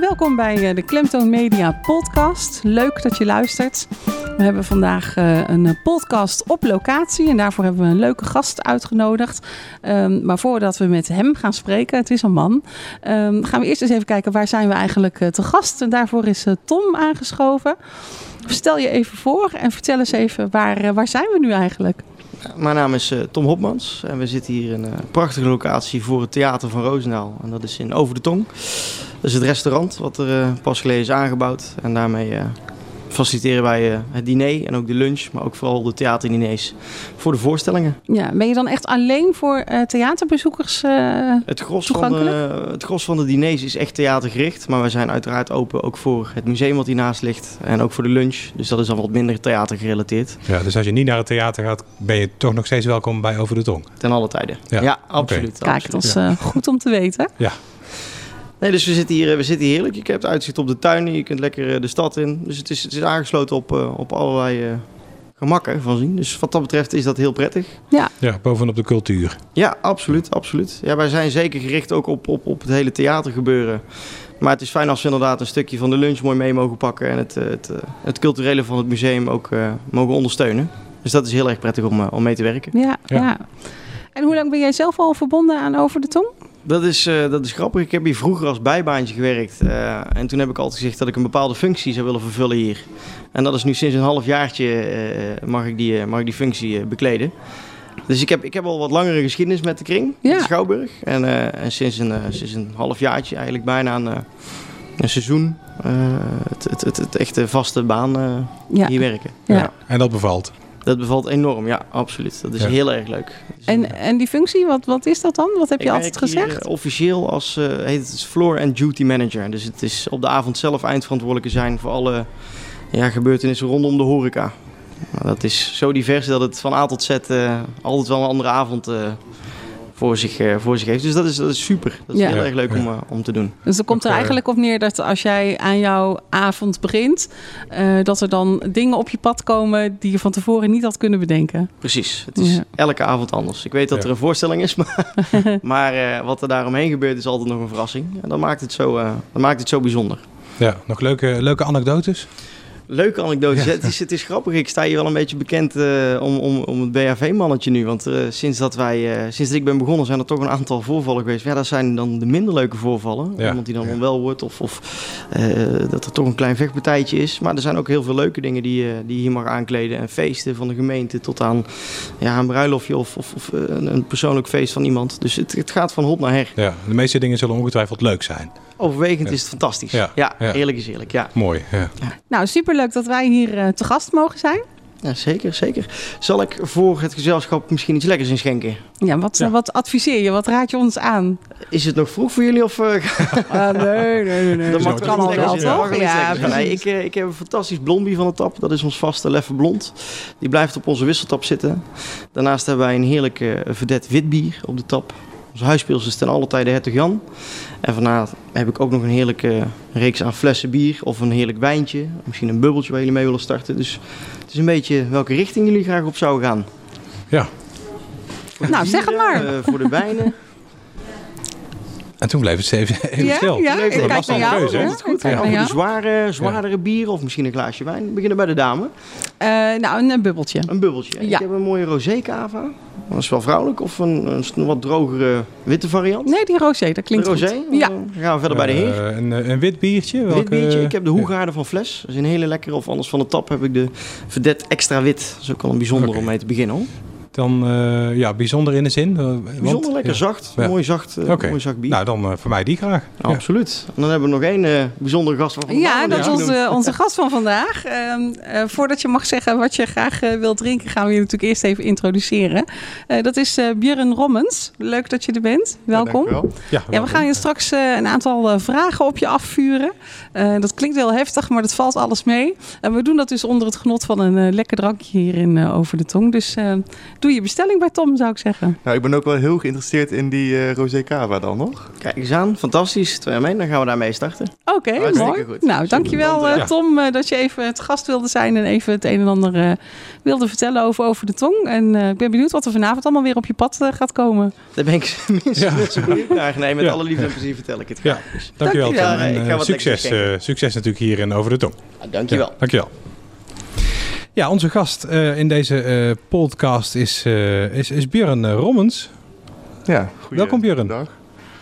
Welkom bij eh, de Klemtoon Media podcast. Leuk dat je luistert. We hebben vandaag uh, een podcast op locatie en daarvoor hebben we een leuke gast uitgenodigd. Um, maar voordat we met hem gaan spreken, het is een man, um, gaan we eerst eens even kijken waar zijn we eigenlijk te gast. En daarvoor is Tom aangeschoven. Stel je even voor en vertel eens even waar, waar zijn we nu eigenlijk? Mijn naam is uh, Tom Hopmans en we zitten hier in een prachtige locatie voor het Theater van Roosendaal. En dat is in Over de Tong. Dat is het restaurant wat er uh, pas geleden is aangebouwd. En daarmee faciliteren wij het diner en ook de lunch, maar ook vooral de theaterdiners voor de voorstellingen. Ja, ben je dan echt alleen voor theaterbezoekers het gros van de, Het gros van de diners is echt theatergericht, maar we zijn uiteraard open ook voor het museum wat hiernaast ligt en ook voor de lunch. Dus dat is dan wat minder theatergerelateerd. Ja, dus als je niet naar het theater gaat, ben je toch nog steeds welkom bij Over de Tong? Ten alle tijden. Ja, ja absoluut. Okay. Kijk, dat is ja. goed om te weten. Ja. Nee, dus we zitten hier, we zitten hier heerlijk. Je hebt uitzicht op de tuin, je kunt lekker de stad in. Dus het is, het is aangesloten op, uh, op allerlei gemakken van zien. Dus wat dat betreft is dat heel prettig. Ja, ja bovenop de cultuur. Ja, absoluut, absoluut. Ja, wij zijn zeker gericht ook op, op, op het hele theatergebeuren. Maar het is fijn als we inderdaad een stukje van de lunch mooi mee mogen pakken... en het, het, het culturele van het museum ook uh, mogen ondersteunen. Dus dat is heel erg prettig om, om mee te werken. Ja, ja, ja. En hoe lang ben jij zelf al verbonden aan Over de Tong? Dat is, uh, dat is grappig. Ik heb hier vroeger als bijbaantje gewerkt. Uh, en toen heb ik altijd gezegd dat ik een bepaalde functie zou willen vervullen hier. En dat is nu sinds een half jaartje uh, mag, ik die, mag ik die functie bekleden. Dus ik heb, ik heb al wat langere geschiedenis met de kring, ja. de Schouwburg. En, en sinds, een, sinds een half jaartje, eigenlijk bijna een, een seizoen, het, het, het, het, echte vaste baan ja. hier werken. Ja. ja. En dat bevalt? Dat bevalt enorm, ja, absoluut. Dat is ja. heel erg leuk. En, en die functie, wat, wat is dat dan? Wat heb je ik altijd gezegd? Hier, uh, officieel als uh, heet het floor and duty manager. Dus het is op de avond zelf eindverantwoordelijke zijn voor alle ja, gebeurtenissen rondom de horeca. Nou, dat is zo divers dat het van A tot Z uh, altijd wel een andere avond voor zich, uh, voor zich heeft. Dus dat is, dat is super. Dat is ja. heel erg leuk om, uh, om te doen. Dus dan komt er eigenlijk op neer dat als jij aan jouw avond begint, uh, dat er dan dingen op je pad komen die je van tevoren niet had kunnen bedenken. Precies. Het is ja. elke avond anders. Ik weet dat er een voorstelling is, maar, maar wat er daaromheen gebeurt is altijd nog een verrassing. En dat maakt het zo, dat maakt het zo bijzonder. Ja, nog leuke, leuke anekdotes? Leuke anekdotes. Ja. Het, is, het is grappig. Ik sta hier wel een beetje bekend uh, om, om, om het BHV-mannetje nu. Want uh, sinds, dat wij, uh, sinds dat ik ben begonnen zijn er toch een aantal voorvallen geweest. Ja, dat zijn dan de minder leuke voorvallen. Ja. Iemand die dan ja. onwel wordt of, of dat er toch een klein vechtpartijtje is. Maar er zijn ook heel veel leuke dingen die, die je hier mag aankleden. En feesten van de gemeente tot aan ja, een bruiloftje of, of, of een, een, persoonlijk feest van iemand. Dus het, het gaat van hot naar her. Ja, de meeste dingen zullen ongetwijfeld leuk zijn. Overwegend is het fantastisch. Ja, ja, eerlijk is eerlijk. Ja. Mooi. Ja. Nou, superleuk dat wij hier uh, te gast mogen zijn. Ja, zeker, zeker. Zal ik voor het gezelschap misschien iets lekkers inschenken? Ja, wat, ja. wat adviseer je? Wat raad je ons aan? Is het nog vroeg voor jullie? Of, uh... uh, nee, nee, nee. nee. Dat mag kan al wel, toch? Ja, ja nee, ik, ik heb een fantastisch blondie van de tap. Dat is ons vaste leffe blond. Die blijft op onze wisseltap zitten. Daarnaast hebben wij een heerlijke verdet wit bier op de tap. Onze huisspils is ten alle tijde Hertog Jan. En vandaar heb ik ook nog een heerlijke reeks aan flessen bier of een heerlijk wijntje. Misschien een bubbeltje waar jullie mee willen starten. Dus het is een beetje welke richting jullie graag op zouden gaan. Ja. Nou, zeg het maar. Uh, voor de wijnen. En toen bleef het even, even ja, stil. Ja, ik kijk naar jou. Keuze, ja, goed. Ja. Over de zware, zwaardere bieren of misschien een glaasje wijn. We beginnen bij de dame. Uh, nou, een, een, bubbeltje. Een bubbeltje. Ja. Ik heb een mooie rosé cava. Dat is wel vrouwelijk. Of een, een wat drogere witte variant. Nee, die rosé. Dat klinkt de rosé? goed. Ja. Dan gaan we verder uh, bij de heer. Een, een wit biertje. Welke... Wit biertje. Ik heb de Hoegaarde van Fles. Dat is een hele lekkere. Of anders van de tap heb ik de Verdet Extra Wit. Dat is ook wel een bijzonder okay. om mee te beginnen hoor. Dan uh, ja, bijzonder in de zin. Uh, bijzonder want, ja. lekker zacht. Ja. Mooi, zacht uh, okay. mooi zacht bier. Nou, dan voor mij die graag. Absoluut. En dan hebben we nog één bijzondere gast van vandaag. Ja, dat is onze, onze gast van vandaag. Ehm, voordat je mag zeggen wat je graag wilt drinken, gaan we je natuurlijk eerst even introduceren. dat is Björn Rommens. Leuk dat je er bent. Welkom. Ja, ja, we gaan je straks een aantal vragen op je afvuren. dat klinkt heel heftig, maar dat valt alles mee. En we doen dat dus onder het genot van een lekker drankje hier in Over de Tong. Dus doe je bestelling bij Tom, zou ik zeggen. Nou, ik ben ook wel heel geïnteresseerd in die uh, Rosé Cava dan nog. Kijk eens aan, fantastisch. Twee mee, dan gaan we daarmee starten. Oké, okay, mooi. Goed. Nou, dankjewel uh, Tom uh, dat je even het gast wilde zijn en even het een en ander wilde vertellen over, over de tong. En ik ben benieuwd wat er vanavond allemaal weer op je pad gaat komen. Daar ben ik minstens ja. net zo benieuwd naar. Nee, met alle liefde en plezier vertel ik het graag. Ja. Dus. Dankjewel, dankjewel Tom. En, succes, succes natuurlijk hier in Over de Tong. Ja, dankjewel. Ja, dankjewel. Ja, onze gast uh, in deze uh, podcast is, uh, is, is Björn Rommens. Ja, Welkom Björn. Dag.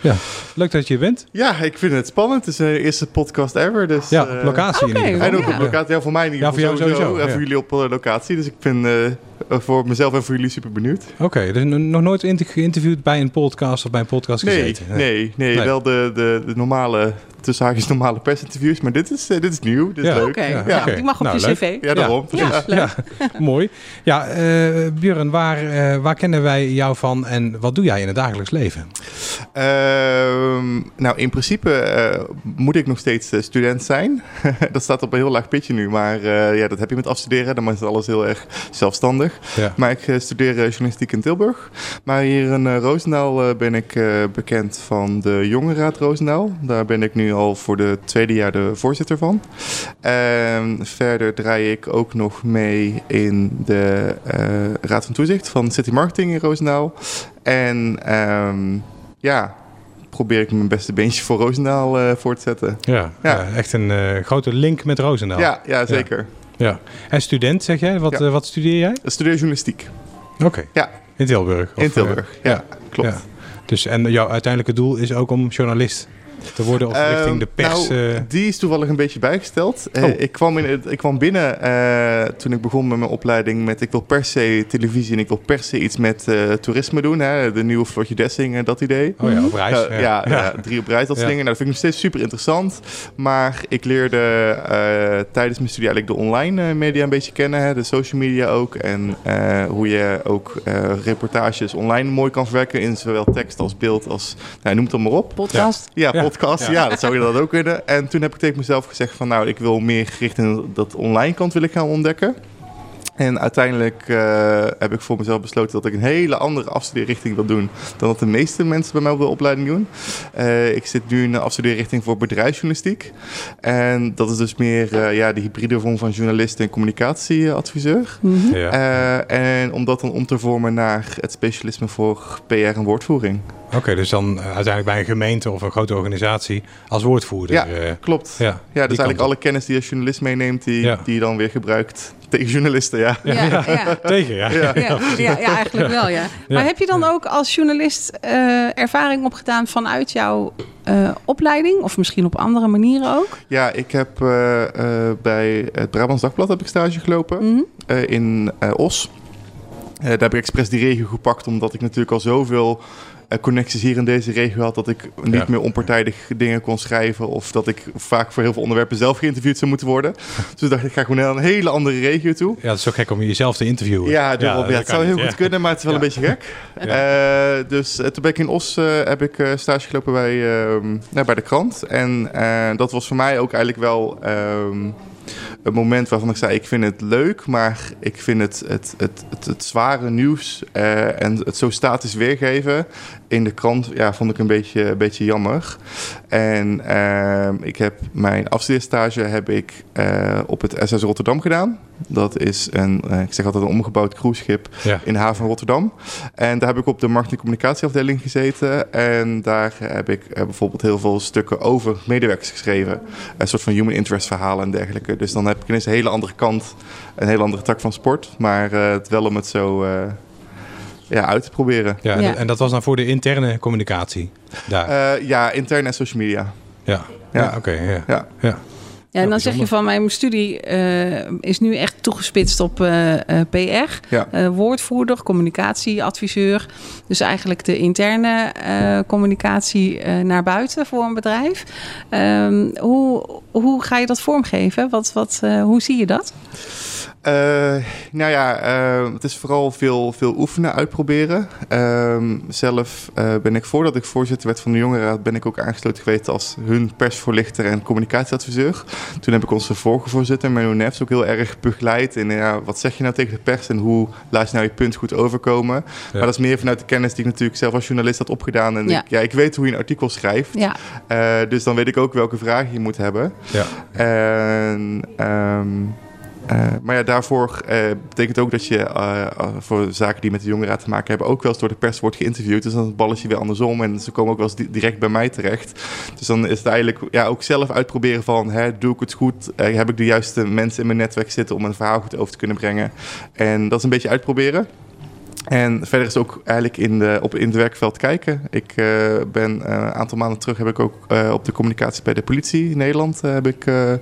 Ja, leuk dat je bent. Ja, ik vind het spannend. Het is de eerste podcast ever. Dus, ja, op locatie okay, in ieder geval. En ook op locatie. Ja, voor mij in ieder geval ja, voor jou sowieso. sowieso en voor jullie op locatie. Dus ik ben voor mezelf en voor jullie super benieuwd. Oké, okay, dus nog nooit geïnterviewd bij een podcast of bij een podcast nee, gezeten? Nee, nee, nee, nee. wel de, de, de normale tussen haakjes normale persinterviews. Maar dit is, uh, dit is nieuw, dit is leuk. Okay. Ja, ja. Die mag op nou, je cv. Ja, daarom. Ja, ja, mooi. Ja, uh, Björn, waar, uh, waar kennen wij jou van en wat doe jij in het dagelijks leven? Ehm, nou, in principe moet ik nog steeds student zijn. dat staat op een heel laag pitje nu, maar ja, dat heb je met afstuderen. Dan is alles heel erg zelfstandig. Maar ik studeer journalistiek in Tilburg. Maar hier in Roosendaal ben ik bekend van de Jongerenraad Roosendaal. Daar ben ik nu al voor de tweede jaar de voorzitter van. En verder draai ik ook nog mee in de Raad van Toezicht van City Marketing in Roosendaal. En um, ja, probeer ik mijn beste beentje voor Roosendaal uh, voor te zetten. Ja, ja. echt een uh, grote link met Roosendaal. Ja, ja zeker. Ja. Ja. En student, zeg jij? Wat, wat studeer jij? Ik studeer journalistiek. Oké. Ja. In Tilburg? Of, in Tilburg, ja, klopt. Dus en jouw uiteindelijke doel is ook om journalist te worden of richting ehm, de pers? Nou, uh... die is toevallig een beetje bijgesteld. Uh, ik, kwam in ik kwam binnen uh, toen ik begon met mijn opleiding met ik wil per se televisie en ik wil per se iets met toerisme doen. Hè, de nieuwe Floortje Dessing, dat idee. Oh ja, op reis. Ja, ja, ja, drie op reis, dat ja. dingen. Nou, dat vind ik nog steeds super interessant. Maar ik leerde tijdens mijn studie eigenlijk de online media een beetje kennen. Hè, de social media ook. En hoe je ook reportages online mooi kan verwerken in zowel tekst als beeld als, nou, noem het dan maar op. Podcast. Ja, podcast. Ja. dat zou je dat ook kunnen. En toen heb ik tegen mezelf gezegd van nou, ik wil meer gericht in dat online kant wil ik gaan ontdekken. En uiteindelijk uh, heb ik voor mezelf besloten dat ik een hele andere afstudeerrichting wil doen dan dat de meeste mensen bij mij op de opleiding doen. Uh, ik zit nu in een afstudeerrichting voor bedrijfsjournalistiek. En dat is dus meer uh, ja, de hybride vorm van journalist en communicatieadviseur. Mm -hmm. ja. en om dat dan om te vormen naar het specialisme voor PR en woordvoering. Oké, okay, dus dan uiteindelijk bij een gemeente of een grote organisatie als woordvoerder. Ja, klopt. Ja, ja dus eigenlijk alle kennis die je als journalist meeneemt, die, ja. die je dan weer gebruikt tegen journalisten, ja. Ja, ja. ja. Tegen, ja. Ja. Ja, ja, eigenlijk wel, ja. Maar heb je dan ook als journalist uh, ervaring opgedaan vanuit jouw uh, opleiding? Of misschien op andere manieren ook? Ja, ik heb uh, bij het Brabants Dagblad heb ik stage gelopen mm -hmm. in Os. daar heb ik expres die regio gepakt, omdat ik natuurlijk al zoveel connecties hier in deze regio had... dat ik niet ja. meer onpartijdig dingen kon schrijven... of dat ik vaak voor heel veel onderwerpen zelf geïnterviewd zou moeten worden. dus dacht ik, ga gewoon naar een hele andere regio toe. Ja, het is zo gek om jezelf te interviewen. Ja, ja, ja het zou heel niet. goed kunnen, maar het is wel een beetje gek. Uh, dus uh, toen ben ik in Os uh, heb ik stage gelopen bij, nou, bij de krant. En dat was voor mij ook eigenlijk wel... Um, een moment waarvan ik zei: Ik vind het leuk, maar ik vind het, het, het, het, het zware nieuws uh, en het zo statisch weergeven in de krant, ja, vond ik een beetje, een beetje jammer. En uh, ik heb mijn afstudeerstage heb ik uh, op het SS Rotterdam gedaan. Dat is een, ik zeg altijd een omgebouwd cruiseschip ja. in de haven van Rotterdam. En daar heb ik op de markt- en communicatieafdeling gezeten. En daar heb ik bijvoorbeeld heel veel stukken over medewerkers geschreven. Een soort van human interest verhalen en dergelijke. Dus dan heb ik ineens een hele andere kant, een hele andere tak van sport. Maar het wel om het zo ja, uit te proberen. Ja, en, ja. en, dat was dan voor de interne communicatie daar? Uh, ja, interne en social media. Ja, ja. ja oké. Okay, ja. ja. ja. Ja, en dan zeg je van mijn studie uh, is nu echt toegespitst op uh, uh, PR. Ja. woordvoerder, communicatieadviseur. Dus eigenlijk de interne communicatie naar buiten voor een bedrijf. Um, hoe, hoe ga je dat vormgeven? Wat, wat, hoe zie je dat? Uh, nou ja, uh, het is vooral veel, veel oefenen, uitproberen. Uh, zelf eh, ben ik voordat ik voorzitter werd van de Jongerenraad... ben ik ook aangesloten geweest als hun persvoorlichter en communicatieadviseur. Toen heb ik onze vorige voorzitter, Menno Nefs, ook heel erg begeleid. in ja, wat zeg je nou tegen de pers en hoe laat je nou je punt goed overkomen? Ja. Maar dat is meer vanuit de kennis die ik natuurlijk zelf als journalist had opgedaan. En ja. Ik, ja, ik weet hoe je een artikel schrijft. Ja. dus dan weet ik ook welke vragen je moet hebben. Ja. En... Um, uh, maar ja, daarvoor uh, betekent ook dat je uh, voor zaken die met de jongeren te maken hebben, ook wel eens door de pers wordt geïnterviewd. Dus dan is het balletje weer andersom en ze komen ook wel eens direct bij mij terecht. Dus dan is het eigenlijk ja, ook zelf uitproberen van, hè, doe ik het goed? heb ik de juiste mensen in mijn netwerk zitten om een verhaal goed over te kunnen brengen? En dat is een beetje uitproberen. En verder is ook eigenlijk in, de, op, in het werkveld kijken. Ik uh, ben uh, een aantal maanden terug heb ik ook uh, op de communicatie bij de politie in Nederland heb ik ja,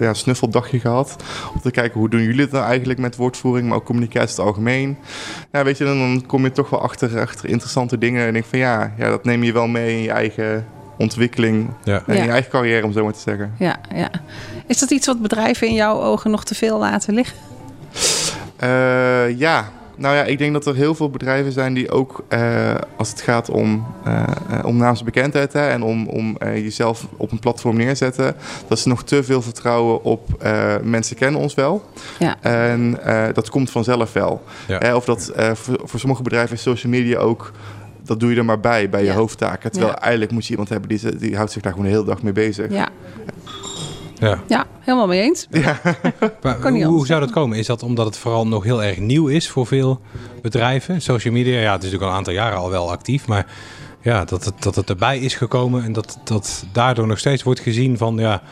een snuffeldagje gehad. Om te kijken hoe doen jullie het nou eigenlijk met woordvoering, maar ook communicatie in het algemeen. Ja, weet je, dan kom je toch wel achter, achter interessante dingen. En denk van ja, ja, dat neem je wel mee in je eigen ontwikkeling ja. en ja. je eigen carrière, om zo maar te zeggen. Ja, ja. Is dat iets wat bedrijven in jouw ogen nog te veel laten liggen? ja, nou ja, ik denk dat er heel veel bedrijven zijn die ook uh, als het gaat om, uh, om naamsbekendheid hè, en om, om uh, jezelf op een platform neerzetten, dat ze nog te veel vertrouwen op mensen kennen ons wel. Ja. En dat komt vanzelf wel. Ja. of dat voor, voor, sommige bedrijven is social media ook dat doe je er maar bij, bij je ja. hoofdtaken. Terwijl eigenlijk moet je iemand hebben die, die houdt zich daar gewoon de hele dag mee bezig. Ja. Ja. ja, helemaal mee eens. Ja. maar, hoe, hoe zou dat komen? Is dat omdat het vooral nog heel erg nieuw is voor veel bedrijven? Social media, ja, het is natuurlijk al een aantal jaren al wel actief, maar ja, dat, het, dat het erbij is gekomen en dat, dat daardoor nog steeds wordt gezien van ja,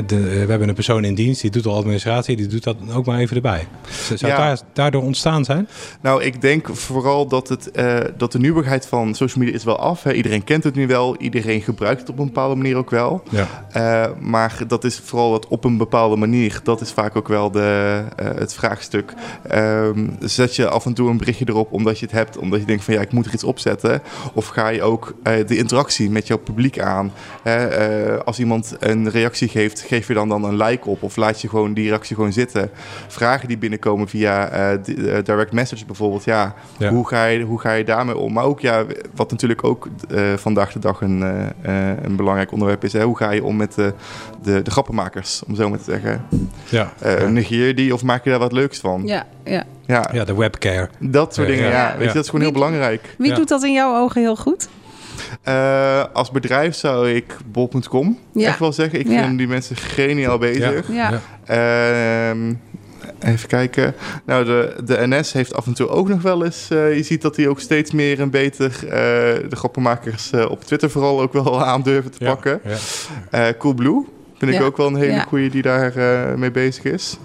de, we hebben een persoon in dienst, die doet al administratie, die doet dat ook maar even erbij. Zou ja. het daardoor ontstaan zijn? Nou, ik denk vooral dat, het, uh, dat de nieuwigheid van social media is wel af. Hè. Iedereen kent het nu wel, iedereen gebruikt het op een bepaalde manier ook wel. Ja. Uh, maar dat is vooral het op een bepaalde manier. Dat is vaak ook wel de, uh, het vraagstuk. Um, zet je af en toe een berichtje erop omdat je het hebt, omdat je denkt van ja, ik moet er iets opzetten. Of ga je ook de interactie met jouw publiek aan? als iemand een reactie geeft, geef je dan, dan een like op of laat je gewoon die reactie gewoon zitten. Vragen die binnenkomen via uh, direct message bijvoorbeeld, ja, Hoe, ga je, hoe ga je daarmee om? Maar ook, ja, wat natuurlijk ook uh, vandaag de dag een, een belangrijk onderwerp is, hè, hoe ga je om met de, de, de grappenmakers, om zo maar te zeggen. Ja, Negeer die of maak je daar wat leuks van? Ja, ja. Ja, ja de webcare. Dat soort dingen, ja. Weet je, dat is gewoon heel belangrijk. Wie doet dat in jouw ogen heel goed? Uh, als bedrijf zou ik bol.com ja. echt wel zeggen. Ik ja. vind die mensen geniaal bezig. Ja. Uh, even kijken. Nou, de, de NS heeft af en toe ook nog wel eens... Uh, je ziet dat die ook steeds meer en beter... Uh, de grappenmakers op Twitter vooral ook wel aandurven te pakken. Coolblue vind ik ook wel een hele goede die daar mee bezig is.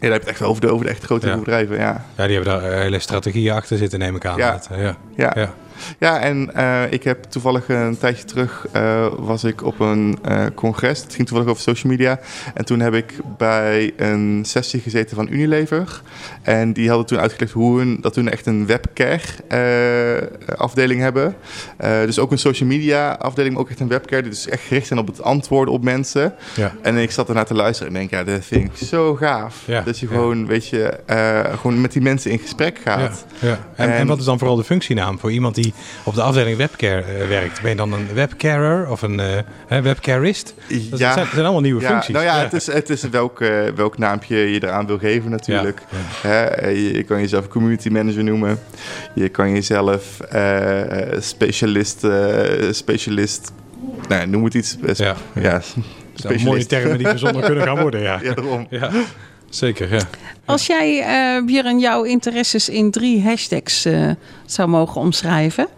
Ja, daar heb je het echt wel over de, over de echt grote bedrijven, ja. Ja, die hebben daar hele strategieën achter zitten, neem ik aan. Ja, ja. ja. Ja, en uh, ik heb toevallig een tijdje terug uh, was ik op een uh, congres. Het ging toevallig over social media. En toen heb ik bij een sessie gezeten van Unilever. En die hadden toen uitgelegd hoe hun, dat hun echt een webcare afdeling hebben. dus ook een social media afdeling, maar ook echt een webcare. Die dus echt gericht zijn op het antwoorden op mensen. Ja. En ik zat ernaar te luisteren en denk, ja, dat vind ik zo gaaf. Ja, dat je gewoon, weet je, gewoon met die mensen in gesprek gaat. Ja, ja. En, en, en wat is dan vooral de functienaam voor iemand die op de afdeling webcare uh, werkt. Ben je dan een webcarer of een uh, webcarist? Dat ja. zijn, zijn, allemaal nieuwe ja, functies. Nou ja, Het, is, het is welk, uh, welk naampje je eraan wil geven natuurlijk. Hè? Je, kan jezelf community manager noemen. Je kan jezelf specialist, specialist nou, noem het iets. ja. ja. mooie termen die bijzonder kunnen gaan worden, ja. ja, daarom. Ja. Zeker, ja. Als jij, uh, Björn, jouw interesses in drie hashtags uh, zou mogen omschrijven,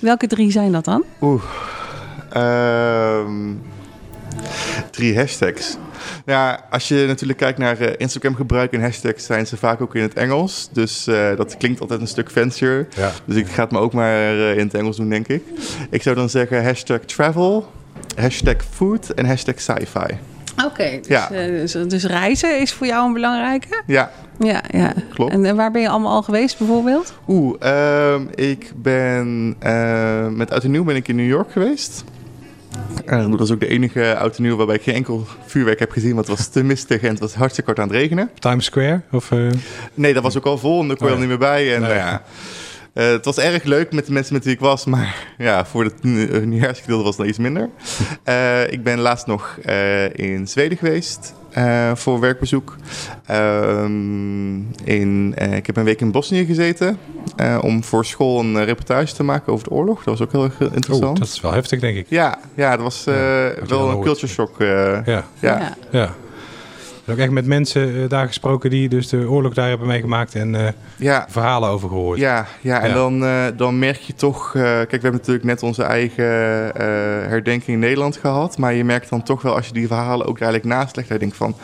welke drie zijn dat dan? Oeh, um, drie hashtags. Ja, als je natuurlijk kijkt naar uh, Instagram gebruik en hashtags, zijn ze vaak ook in het Engels. Dus uh, dat klinkt altijd een stuk fancier. Ja. Dus ik ga het me ook maar uh, in het Engels doen, denk ik. Ik zou dan zeggen hashtag travel, hashtag food en hashtag sci-fi. Oké, dus, ja. uh, dus, dus, reizen is voor jou een belangrijke? Ja. Ja, ja. klopt. En, waar ben je allemaal al geweest bijvoorbeeld? Oeh, uh, ik ben uh, met Uit en Nieuw ben ik in New York geweest. En dat was ook de enige oud en nieuw waarbij ik geen enkel vuurwerk heb gezien. Want het was te mistig en het was hartstikke kort aan het regenen. Times Square? Of, uh... Nee, dat was ook al vol en daar kon je Oh, al ja. niet meer bij. En, nou ja, eh, het was erg leuk met de mensen met wie ik was. Maar ja, voor het uh, nieuwjaarsgedeelte was het nog iets minder. Eh, ik ben laatst nog eh, in Zweden geweest. eh, voor werkbezoek. Ehm, in, eh, ik heb een week in Bosnië gezeten eh, om voor school een eh, reportage te maken over de oorlog. Dat was ook heel erg eh, interessant. Oh, dat is wel heftig, denk ik. Ja, ja, dat was eh, Ja, wel een culture shock. eh, Ja, ja. Ja. Ook echt met mensen eh, daar gesproken die dus de oorlog daar hebben meegemaakt en eh, ja. verhalen over gehoord. Ja, ja, en. Dan, eh, dan merk je toch... eh, kijk, we hebben natuurlijk net onze eigen eh, herdenking in Nederland gehad. Maar je merkt dan toch wel als je die verhalen ook eigenlijk nastlegt... dat je denkt van,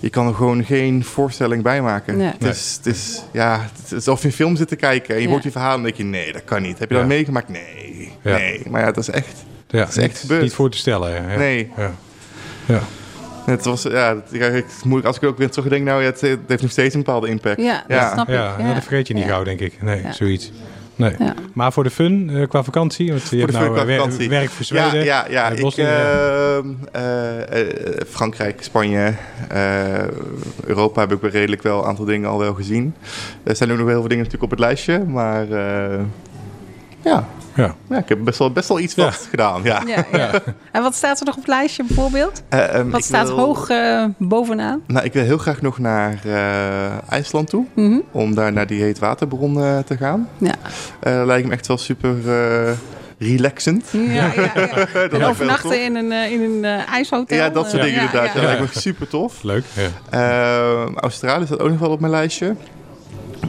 je kan er gewoon geen voorstelling bij maken. Nee. Het, is, het, is, ja, het is alsof je een film zit te kijken en je Ja. hoort die verhalen en denk je... nee, dat kan niet. Heb je Ja. dat meegemaakt? Nee, Ja. nee. Maar ja, dat is echt... Ja, is echt niet, niet voor te stellen. Ja. Ja. Nee. Ja. Ja. Het was, ja, moeilijk als ik ook weer terugdenk. Nou, ja, het, het heeft nog steeds een bepaalde impact. Ja, dat Ja. snap ik. Ja, dat vergeet je niet Ja. gauw, denk ik. Nee, Ja. zoiets. Nee. Ja. Maar voor de fun, eh, qua vakantie, want je Voor hebt de nou fun eh, vakantie. werk voor Zweden. Ja, ja, ja. Ik, ehm, eh, eh, Frankrijk, Spanje, eh, Europa heb ik wel redelijk wel een aantal dingen al wel gezien. Er zijn ook nog heel veel dingen natuurlijk op het lijstje, maar eh, ja. Ja. ja, ik heb best wel, best wel iets Ja. wat gedaan. Ja. Ja, ja. En wat staat er nog op het lijstje bijvoorbeeld? Eh, ehm, Wat staat wil- hoog eh, bovenaan? Nou, ik wil heel graag nog naar eh, IJsland toe, Mhm. om daar naar die heetwaterbron eh, te gaan. Ja. Dat lijkt me echt wel super eh, relaxend. Ja, ja, ja. Tof. Overnachten in een, in een eh, ijshotel. Ja, dat soort dingen ja, inderdaad. ja. Dat lijkt me super tof. Leuk. Ja. Ehm, Australië staat ook nog wel op mijn lijstje.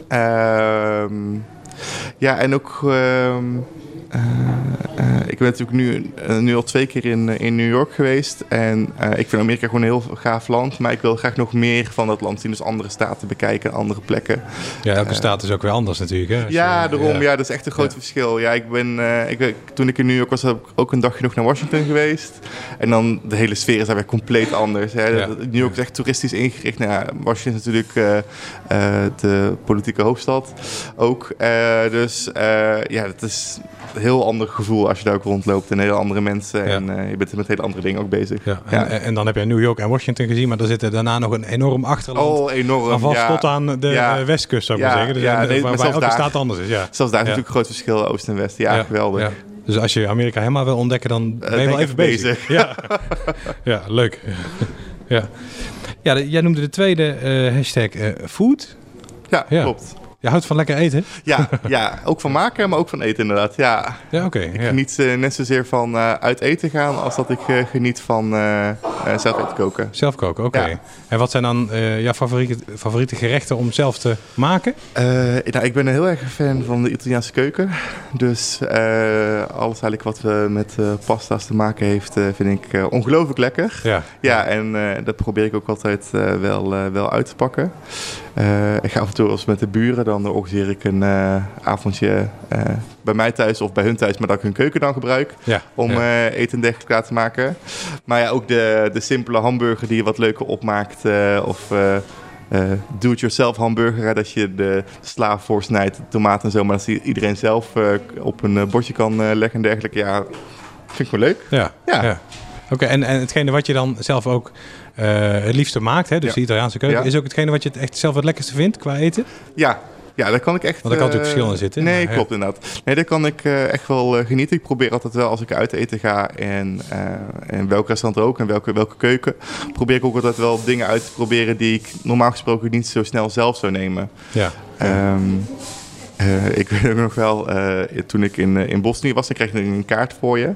Ehm, ja, en ook. ehm, eh, eh, ik ben natuurlijk nu, eh, nu al twee keer in, eh, in New York geweest. En eh, ik vind Amerika gewoon een heel gaaf land. Maar ik wil graag nog meer van dat land zien. Dus andere staten bekijken, andere plekken. ja, elke staat is ook weer anders natuurlijk. Hè, Ja, je- daarom. Ja. dat is echt een groot Ja. verschil. Ja, ik ben, eh, ik, toen ik in New York was, heb ik ook een dagje nog naar Washington geweest. En dan de hele sfeer is daar weer compleet anders. Hè. Ja. New York is echt toeristisch ingericht. Nou, ja, Washington is natuurlijk eh, eh, de politieke hoofdstad ook. Eh, dus eh, ja, het is heel ander gevoel als je daar ook rondloopt. En hele andere mensen. Ja. En eh, je bent met hele andere dingen ook bezig. Ja, en, Ja. en dan heb je New York en Washington gezien, maar daar zit daarna nog een enorm achterland. Oh, enorm. Vast tot aan de eh, westkust, zou ik maar zeggen. Dus ja, en, nee, elke daar- staat anders is. Ja. Zelfs daar is natuurlijk een groot verschil, oost en west. Ja, geweldig. Dus als je Amerika helemaal wil ontdekken, dan ben je wel even even bezig. Ja. ja, leuk. ja. Ja, jij noemde de tweede eh, hashtag eh, food. Ja, Ja. klopt. Je houdt van lekker eten? Ja, ja, ook van maken, maar ook van eten inderdaad. Ja, Ja, oké. ik ja. geniet eh, net zozeer van eh, uit eten gaan als dat ik eh, geniet van zelf eten koken. Zelf koken, oké. Ja. En wat zijn dan eh, jouw favoriete, favoriete gerechten om zelf te maken? Eh, nou, ik ben een heel erg fan van de Italiaanse keuken. Dus eh, alles eigenlijk wat we met eh, pasta's te maken heeft, eh, vind ik eh, ongelooflijk lekker. Ja. Ja, en eh, dat probeer ik ook altijd eh, wel, eh, wel uit te pakken. Eh, ik ga af en toe eens met de buren, dan organiseer ik een eh, avondje eh, bij mij thuis of bij hun thuis, maar dat ik hun keuken dan gebruik ja. om ja. eh, eten en dergelijke klaar te maken. Maar ja, ook de, de simpele hamburger die je wat leuker opmaakt. eh, of eh, do-it-yourself hamburger, hè, dat je de sla voorsnijdt, tomaten en zo. Maar dat iedereen zelf op een bordje kan leggen en dergelijke. Ja, vind ik wel leuk. Ja. Ja. ja. Oké, en, en hetgene wat je dan zelf ook het liefste maakt, hè, dus Ja. de Italiaanse keuken, Ja. is ook hetgene wat je het echt zelf het lekkerste vindt qua eten? Ja, ja, daar kan ik echt... Want er kan eh, natuurlijk verschil in zitten, Nee, maar klopt inderdaad. Nee, daar kan ik eh, echt wel eh, genieten. Ik probeer altijd wel, als ik uit eten ga en, en welk restaurant ook en welke, welke keuken, probeer ik ook altijd wel dingen uit te proberen die ik normaal gesproken niet zo snel zelf zou nemen. Ja. Ehm, eh, ik weet ook nog wel, eh, toen ik in, eh, in Bosnië was, dan kreeg je een kaart voor je.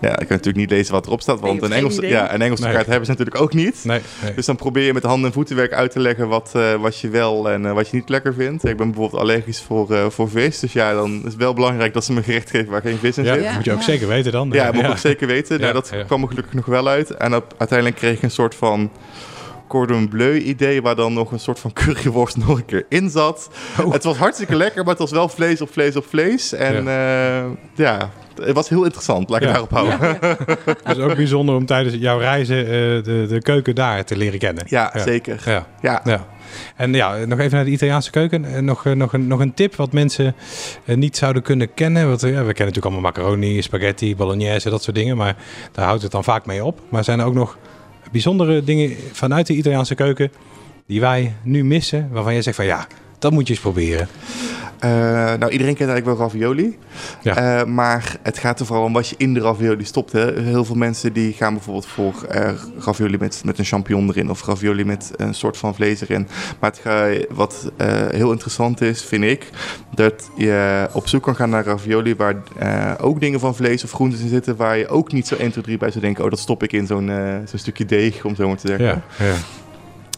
Ja, ik kan natuurlijk niet lezen wat erop staat, want Nee, een Engelse, ja, een Engelse Nee. kaart hebben ze natuurlijk ook niet. Nee, nee. Dus dan probeer je met handen- en voetenwerk uit te leggen wat, eh, wat je wel en eh, wat je niet lekker vindt. Ik ben bijvoorbeeld allergisch voor, eh, voor vis. Dus ja, dan is het wel belangrijk dat ze me een gerecht geven waar geen vis in ja, zit. Ja. moet je ook Ja. zeker weten dan. Ja, dat moet ik ook zeker weten. Ja, nou, dat ja. kwam er gelukkig nog wel uit. En op- uiteindelijk kreeg ik een soort van cordon bleu idee... waar dan nog een soort van curryworst nog een keer in zat. Oh. Het was hartstikke lekker, maar het was wel vlees op vlees op vlees. En ja, ja het was heel interessant. Laat ik ja. daarop houden. Ja. Het is ook bijzonder om tijdens jouw reizen uh, de, de keuken daar te leren kennen. Ja, zeker. Ja. Ja. ja. En ja, nog even naar de Italiaanse keuken. Nog, nog, een, nog een tip wat mensen niet zouden kunnen kennen. Want, ja, we kennen natuurlijk allemaal macaroni, spaghetti, bolognese, dat soort dingen. Maar daar houdt het dan vaak mee op. Maar zijn er ook nog bijzondere dingen vanuit de Italiaanse keuken die wij nu missen? Waarvan jij zegt van ja, dat moet je eens proberen. Uh, nou, iedereen kent eigenlijk wel ravioli. Ja. Uh, maar het gaat er vooral om wat je in de ravioli stopt. Hè. Heel veel mensen die gaan bijvoorbeeld voor uh, ravioli met, met een champignon erin... of ravioli met een soort van vlees erin. Maar het wat heel interessant is, vind ik... dat je op zoek kan gaan naar ravioli... waar ook dingen van vlees of groenten in zitten... waar je ook niet zo 1, 2, 3 bij zou denken... oh, dat stop ik in zo'n zo'n stukje deeg, om zo maar te zeggen. Ja, ja.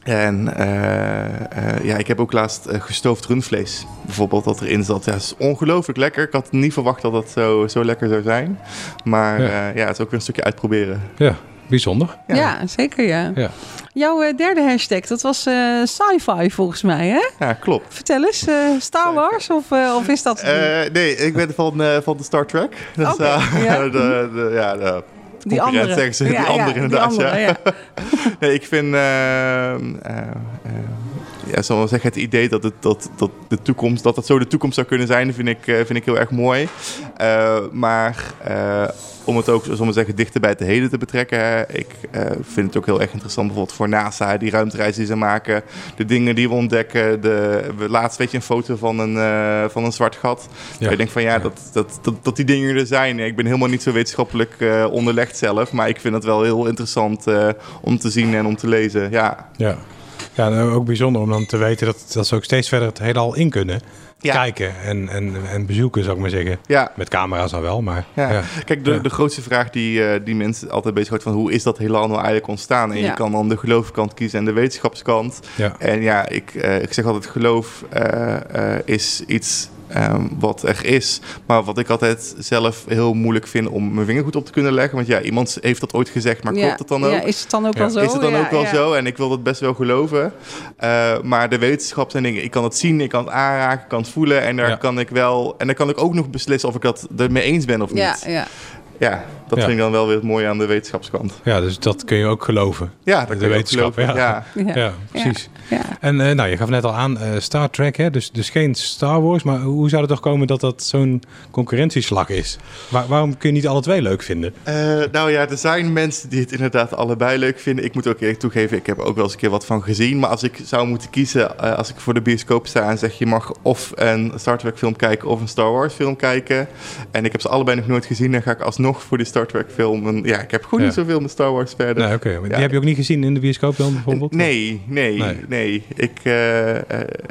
En uh, uh, ja, ik heb ook laatst uh, gestoofd rundvlees bijvoorbeeld dat erin zat. Ja, het is ongelooflijk lekker. Ik had niet verwacht dat dat zo, zo lekker zou zijn. Maar ja. ja, het is ook weer een stukje uitproberen. Ja, bijzonder. Ja, ja zeker ja. ja. Jouw derde hashtag, dat was sci-fi volgens mij hè? Ja, klopt. Vertel eens, Star Wars of, of is dat... nee, ik ben van, van de Star Trek. Dus, okay, ja. de, de, ja, de die andere. zeggen ze. Ja, die andere inderdaad, die andere, ja. nee, ik vind... Ja, zal wel zeggen, het idee dat, het, dat, dat de toekomst, dat dat zo de toekomst zou kunnen zijn, vind ik, vind ik heel erg mooi. maar om het ook, we zeggen, dichter bij het heden te betrekken. Ik vind het ook heel erg interessant bijvoorbeeld voor NASA, die ruimtereizen die ze maken, de dingen die we ontdekken. De, laatst weet je een foto van een, van een zwart gat. Ja. Ik denk van ja, dat, dat, dat, dat die dingen er zijn. Ik ben helemaal niet zo wetenschappelijk onderlegd zelf, maar ik vind het wel heel interessant om te zien en om te lezen. Ja. Ja. Ja, nou, ook bijzonder om dan te weten dat, dat ze ook steeds verder het heelal in kunnen. Ja. Kijken en, en, en bezoeken, zou ik maar zeggen. Ja. Met camera's dan wel, maar... Ja. ja. Kijk, de, de grootste vraag die, uh, die mensen altijd bezighoudt... van hoe is dat heelal nou eigenlijk ontstaan? En je kan dan de geloofskant kiezen en de wetenschapskant. En ja, ik, uh, ik zeg altijd geloof uh, is iets Um, wat er is. Maar wat ik altijd zelf heel moeilijk vind om mijn vinger goed op te kunnen leggen. Want ja, iemand heeft dat ooit gezegd, maar ja. klopt het dan ook? Ja, is het dan ook ja. wel zo? Is het dan ja, ook wel zo? En ik wil dat best wel geloven. Uh, maar de wetenschap zijn dingen, ik kan het zien, ik kan het aanraken, ik kan het voelen. En daar kan ik wel, en dan kan ik ook nog beslissen of ik dat ermee eens ben of niet. Ja, ja. Ja, dat vind ik dan wel weer het mooie aan de wetenschapskant. Ja, dus dat kun je ook geloven. Ja, dat de wetenschap. Ja. Ja. Ja. precies. En uh, nou, je gaf net al aan uh, Star Trek, hè? Dus, dus geen Star Wars. Maar hoe zou het toch komen dat dat zo'n concurrentieslag is? Waar, waarom kun je niet alle twee leuk vinden? Uh, nou ja, er zijn mensen die het inderdaad allebei leuk vinden. Ik moet ook eerlijk toegeven, ik heb ook wel eens een keer wat van gezien. Maar als ik zou moeten kiezen, als ik voor de bioscoop sta en zeg je mag of een Star Trek film kijken of een Star Wars film kijken. En ik heb ze allebei nog nooit gezien, dan ga ik alsnog voor die Star Trek film. En ja, ik heb gewoon ja. niet zoveel met Star Wars verder. Nee, oké. Okay. Die heb je ook niet gezien in de bioscoop dan bijvoorbeeld? Nee, nee, nee. nee. Ik, uh, uh,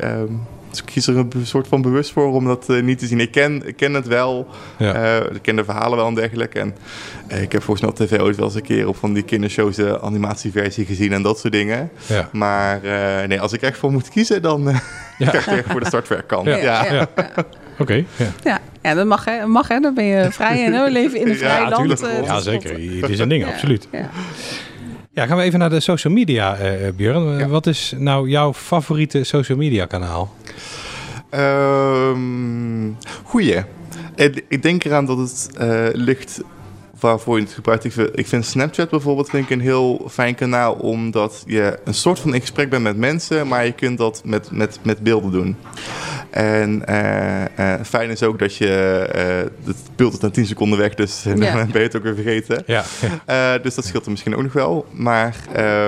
um, dus ik kies er een soort van bewust voor om dat uh, niet te zien. Ik ken, ik ken het wel. Ja. ik ken de verhalen wel en dergelijke. En ik heb volgens mij op tv ooit wel eens een keer op van die kindershows de animatieversie gezien en dat soort dingen. Ja. Maar nee, als ik echt voor moet kiezen, dan ja. ga ik echt voor de Star Trek kant. Ja. ja. Oké. Okay, ja. dat mag hè. Mag, hè. Dan ben je vrij en we leven in een vrij ja, land. Uh, ja, zeker. Het is een ding, absoluut. Ja. Ja, gaan we even naar de social media, uh, Björn. Ja. Wat is nou jouw favoriete social media kanaal? Um, goeie. Ik denk eraan dat het uh, ligt waarvoor je het gebruikt. Ik vind, ik vind Snapchat bijvoorbeeld vind ik een heel fijn kanaal, omdat je een soort van in gesprek bent met mensen, maar je kunt dat met, met, met beelden doen. En uh, uh, fijn is ook dat je uh, het beeld is na 10 seconden weg, dus ja. dan ben je het ook weer vergeten. Ja. dus dat scheelt er misschien ook nog wel. Maar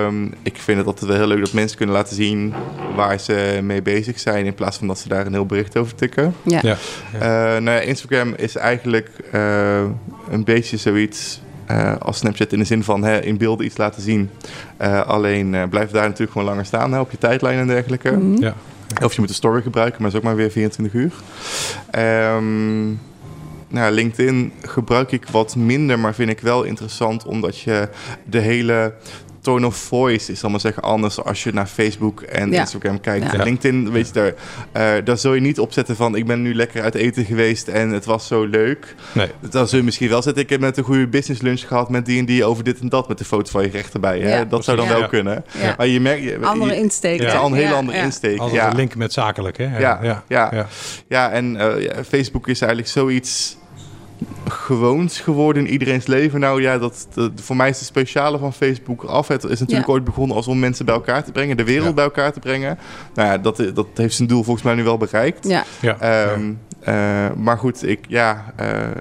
um, ik vind het altijd wel heel leuk dat mensen kunnen laten zien waar ze mee bezig zijn, in plaats van dat ze daar een heel bericht over tikken. Ja. ja. nou ja Instagram is eigenlijk een beetje zoiets. Uh, als Snapchat in de zin van hè, in beelden iets laten zien. Uh, alleen uh, blijf daar natuurlijk gewoon langer staan hè, op je tijdlijn en dergelijke. Mm -hmm. ja. Of je moet een story gebruiken, maar dat is ook maar weer 24 uur. Um, nou, LinkedIn gebruik ik wat minder, maar vind ik wel interessant omdat je de hele tone of voice is allemaal zeggen anders als je naar Facebook en Ja. Instagram kijkt. Ja. En LinkedIn, weet je, daar, eh, daar zul je niet opzetten van ik ben nu lekker uit eten geweest en het was zo leuk. Nee. Dan zul je misschien wel zetten, ik heb net een goede business lunch gehad met die en die over dit en dat met de foto van je recht erbij. Hè? Ja. Dat zou dan wel Ja. kunnen. Ja. Maar je merkt... Je, Andere insteek. het is Ja. al een hele Ja, andere ja. insteek. Altijd ja. een link met zakelijk, hè? Ja, ja, ja. ja. en eh, ja, Facebook is eigenlijk zoiets gewoons geworden in iedereen's leven. Nou ja, dat, dat- voor mij is het speciale van Facebook af. Het is natuurlijk Ja. ooit begonnen als om mensen bij elkaar te brengen, de wereld Ja. bij elkaar te brengen. Nou ja, dat, dat heeft zijn doel volgens mij nu wel bereikt. Ja. Ja. Ehm, eh, maar goed, ik, ja, eh, ehm,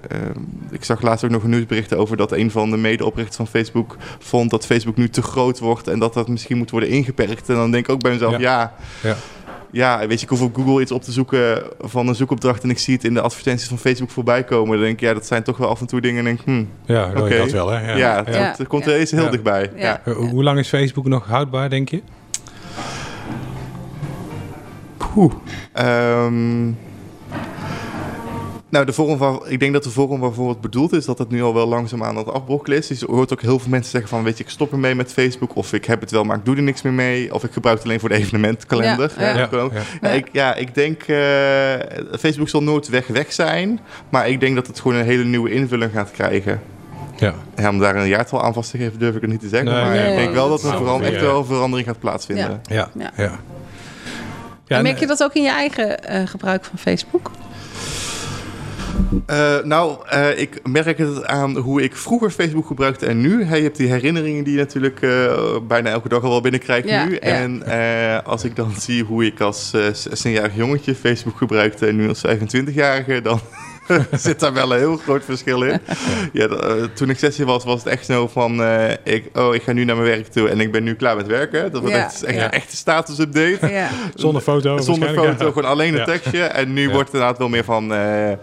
ik zag laatst ook nog een nieuwsbericht over dat een van de medeoprichters van Facebook vond dat Facebook nu te groot wordt en dat dat misschien moet worden ingeperkt. En dan denk ik ook bij mezelf, Ja. ja, Ja. weet je, ik hoef op Google iets op te zoeken van een zoekopdracht en ik zie het in de advertenties van Facebook voorbij komen. Dan denk ik, ja, dat zijn toch wel af en toe dingen en denk ik, hm, Ja, wil je Oké. dat wel, hè? ja, het komt er eens heel Ja. dichtbij. Ja. Ja. Eh, Hoe lang is Facebook nog houdbaar, denk je? Poeh. Ehm, nou, de vorm van, ik denk dat de vorm waarvoor het bedoeld is, dat het nu al wel langzaam aan het afbrokkelen is. Dus je hoort ook heel veel mensen zeggen van, weet je, ik stop ermee met Facebook. Of ik heb het wel, maar ik doe er niks meer mee. Of ik gebruik het alleen voor de evenementkalender. Ja, ja. ja. Ja, ik, ja, ik denk, eh, Facebook zal nooit weg weg zijn. Maar ik denk dat het gewoon een hele nieuwe invulling gaat krijgen. ja. Ja, om daar een jaartal aan vast te geven, durf ik het niet te zeggen. Nee, maar nee, ik denk wel dat er vooral echt Ja. wel een verandering gaat plaatsvinden. Ja, Ja. ja. Ja, en merk je dat ook in je eigen eh, gebruik van Facebook? Eh, nou, eh, ik merk het aan hoe ik vroeger Facebook gebruikte en nu. Hey, je hebt die herinneringen die je natuurlijk eh, bijna elke dag al wel binnenkrijgt Ja, nu. ja. En als ik dan zie hoe ik als eh 16-jarig jongetje Facebook gebruikte en nu als 25-jarige, dan zit daar wel een heel groot verschil in. ja, eh, toen ik 16 was, was het echt zo van, eh, ik, oh, ik ga nu naar mijn werk toe en ik ben nu klaar met werken. Dat was Ja, echt, echt ja. een echte status-update. Ja. Zonder foto. Zonder foto, ja. gewoon alleen een Ja. tekstje. En nu Ja. wordt het inderdaad wel meer van, eh, eh,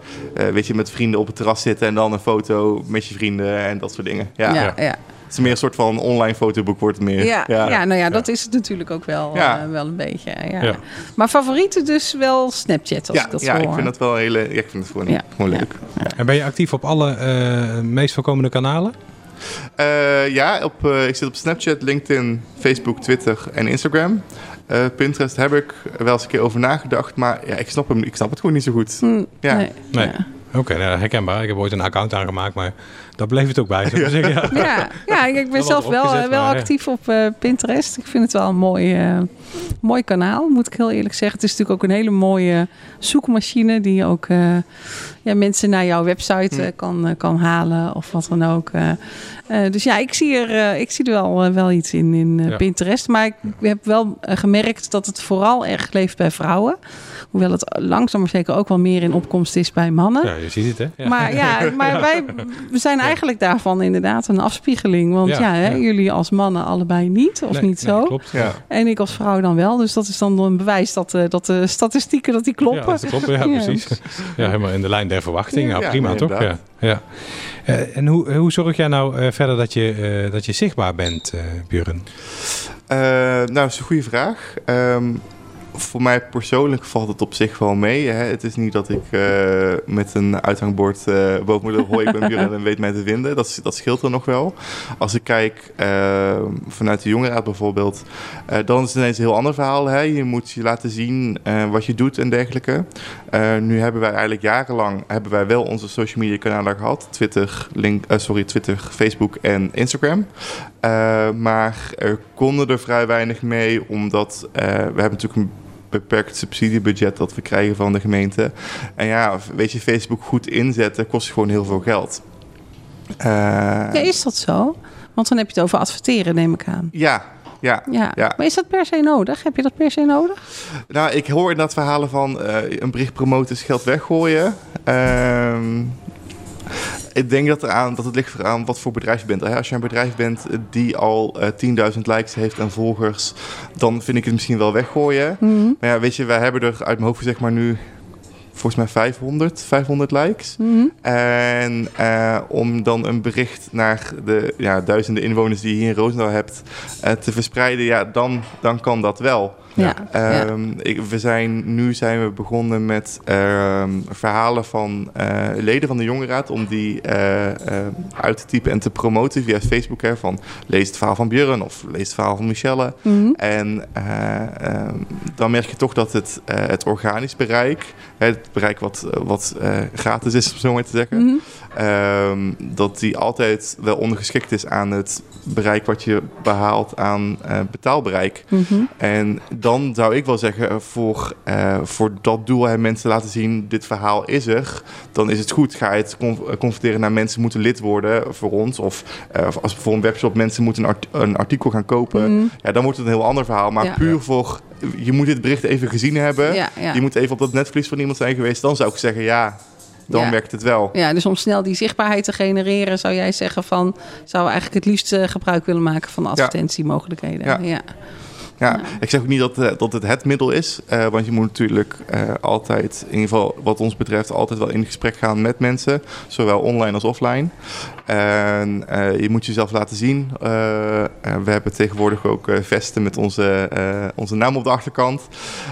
weet je, met vrienden op het terras zitten en dan een foto met je vrienden en dat soort dingen. Ja. ja. Het is meer een soort van online fotoboek wordt het meer. Ja, ja. nou ja, dat is het natuurlijk ook wel, Ja. eh, wel een beetje. Ja. Ja. Maar favorieten dus wel Snapchat, als ja, ik dat ja, zo ik hoor. vind het wel hele, ja, ik vind het gewoon, Ja. gewoon Ja. leuk. En ben je actief op alle eh, meest voorkomende kanalen? Eh, ja, op, eh, ik zit op Snapchat, LinkedIn, Facebook, Twitter en Instagram. Eh, Pinterest heb ik wel eens een keer over nagedacht, maar ja, ik, snap hem, ik snap het gewoon niet zo goed. Hm, Ja. nee. Nee. Ja. Oké, nou, herkenbaar. Ik heb ooit een account aangemaakt, maar daar bleef het ook bij. Zou ik zeggen. Ja. Ja, ja, ik ben Wel zelf wel, eh, wel maar, ja. actief op eh, Pinterest. Ik vind het wel een mooi, eh, mooi kanaal, moet ik heel eerlijk zeggen. Het is natuurlijk ook een hele mooie zoekmachine die ook eh, ja, mensen naar jouw website eh, kan, eh, kan halen of wat dan ook. eh. Eh, dus ja, ik zie er, ik zie er wel, wel iets in, in Ja. Pinterest. Maar ik heb wel gemerkt dat het vooral erg leeft bij vrouwen. Hoewel het langzaam maar zeker ook wel meer in opkomst is bij mannen. Ja, je ziet het, hè? Ja. Maar ja, maar wij we zijn eigenlijk daarvan inderdaad een afspiegeling. Want ja, Ja, hè, ja. jullie als mannen allebei niet, of Nee, niet nee, zo. klopt. Ja. En ik als vrouw dan wel. Dus dat is dan een bewijs dat, eh, dat de statistieken dat die Ja, kloppen. dat klopt. Ja, Ja. precies. Ja, helemaal in de lijn der verwachting. Ja, Ja, prima, toch? Ja. Ja. Eh, en hoe, hoe zorg jij nou eh, verder dat je, eh, dat je zichtbaar bent, eh Buren? Eh, nou, dat is een goede vraag. Ehm, voor mij persoonlijk valt het op zich wel mee. Hè. Het is niet dat ik eh, met een uithangbord eh boven hoi, ik ben Buren en weet mij te vinden. Dat, dat scheelt er nog wel. Als ik kijk eh, vanuit de jongeraad bijvoorbeeld, eh, dan is het ineens een heel ander verhaal. Hè. Je moet je laten zien wat je doet en dergelijke. Nu hebben wij eigenlijk jarenlang hebben wij wel onze social media kanalen gehad. Twitter, link, sorry, Twitter, Facebook en Instagram. Maar er konden er vrij weinig mee, omdat we hebben natuurlijk een beperkt subsidiebudget dat we krijgen van de gemeente. En ja, weet je, Facebook goed inzetten kost gewoon heel veel geld. Eh, Ja, is dat zo? Want dan heb je het over adverteren, neem ik aan. ja, ja. Ja. Ja. Maar is dat per se nodig? Heb je dat per se nodig? Nou, ik hoor inderdaad verhalen van eh, een bericht promoten is geld weggooien. Ehm, ik denk dat, eraan, dat het ligt eraan wat voor bedrijf je bent. Als je een bedrijf bent die al eh 10.000 likes heeft en volgers, dan vind ik het misschien wel weggooien. Mhm. Maar ja, weet je, wij hebben er uit mijn hoofd zeg maar nu volgens mij 500, 500 likes. Mhm. En eh, om dan een bericht naar de ja, duizenden inwoners die je hier in Roosendaal hebt eh, te verspreiden, ja, dan, dan kan dat wel. Ja. Ehm, ik, we zijn, nu zijn we begonnen met ehm, verhalen van eh, leden van de Jongerenraad om die eh, eh, uit te typen en te promoten via Facebook. Hè, van lees het verhaal van Björn of lees het verhaal van Michelle. Mhm. En eh, ehm, dan merk je toch dat het, het organisch bereik, het bereik wat, wat gratis is, om zo maar te zeggen, Mhm. Ehm, dat die altijd wel ondergeschikt is aan het bereik wat je behaalt aan betaalbereik. Mhm. En dan zou ik wel zeggen, eh, voor, eh, voor dat doel hè, mensen laten zien, dit verhaal is er, dan is het goed. Ga je het con- eh, converteren naar mensen moeten lid worden voor ons. Of of als voor een webshop mensen moeten een, art- een artikel gaan kopen. Mhm. Ja, dan wordt het een heel ander verhaal. Maar Ja. puur voor, je moet dit bericht even gezien hebben. Ja, ja. Je moet even op dat netvlies van iemand zijn geweest. Dan zou ik zeggen, ja, dan Ja. werkt het wel. Ja, dus om snel die zichtbaarheid te genereren, zou jij zeggen van, zou eigenlijk het liefst gebruik willen maken van advertentiemogelijkheden. Ja. ja. Ja, ik zeg ook niet dat, eh, dat het het middel is. eh, want je moet natuurlijk eh, altijd, in ieder geval wat ons betreft, altijd wel in gesprek gaan met mensen. Zowel online als offline. En eh, je moet jezelf laten zien. We hebben tegenwoordig ook eh, vesten met onze, eh, onze naam op de achterkant.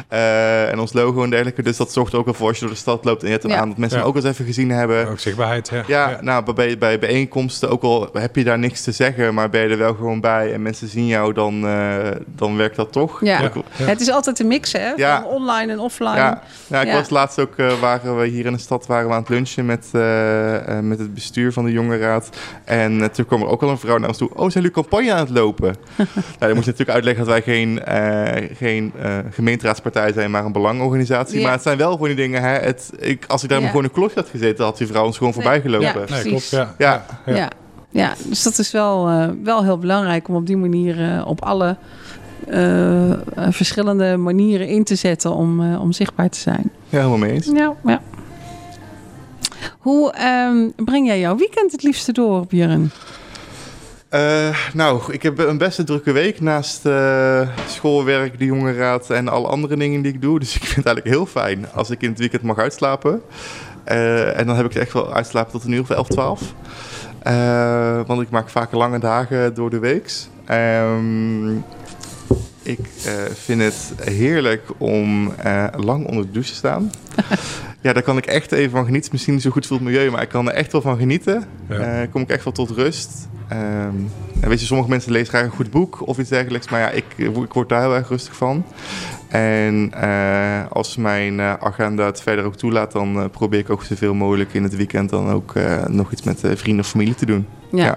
Eh, en ons logo en dergelijke. Dus dat zorgt er ook wel voor als je door de stad loopt en je hebt hem Ja. aan dat mensen Ja. hem ook eens even gezien hebben. Ook zichtbaarheid. Ja. Ja, nou, bij, bij bijeenkomsten, ook al heb je daar niks te zeggen, maar ben je er wel gewoon bij en mensen zien jou, dan, eh, dan werkt dat toch. Ja. Het is altijd een mix, hè? Ja. Van online en offline. ja, ja, ik Ja. was laatst ook, eh, waren we hier in de stad waren we aan het lunchen met, eh, eh, met het bestuur van de Jongerenraad. En toen kwam er ook al een vrouw naar ons toe. Oh, zijn jullie campagne aan het lopen? nou, dan moet je natuurlijk uitleggen dat wij geen, eh, geen eh, gemeenteraadspartij zijn, maar een belangenorganisatie. Ja. Maar het zijn wel gewoon die dingen, hè. Het, ik, als ik daar Ja. maar gewoon een klokje had gezeten, had die vrouw ons gewoon Nee. voorbij gelopen. Ja. Nee, klopt. Ja. Ja. Ja. Ja. Ja. dus dat is wel, eh, wel heel belangrijk om op die manier eh, op alle eh, verschillende manieren in te zetten om, eh, om zichtbaar te zijn. Ja, helemaal mee eens. Ja, ja. Hoe ehm, breng jij jouw weekend het liefste door, Björn? Eh, nou, ik heb een best een drukke week naast schoolwerk, de jongerenraad en alle andere dingen die ik doe. Dus ik vind het eigenlijk heel fijn als ik in het weekend mag uitslapen. En dan heb ik het echt wel uitslapen tot een uur of 11, 12. Eh, want ik maak vaak lange dagen door de week. Ehm, ik eh, vind het heerlijk om eh, lang onder de douche te staan. ja, daar kan ik echt even van genieten. Misschien niet zo goed voor het milieu, maar ik kan er echt wel van genieten. Ja. Eh, kom ik echt wel tot rust. En weet je, sommige mensen lezen graag een goed boek of iets dergelijks. Maar ja, ik, ik word daar heel erg rustig van. En als mijn agenda het verder ook toelaat, dan probeer ik ook zoveel mogelijk in het weekend dan ook nog iets met vrienden of familie te doen. Ja. Ja.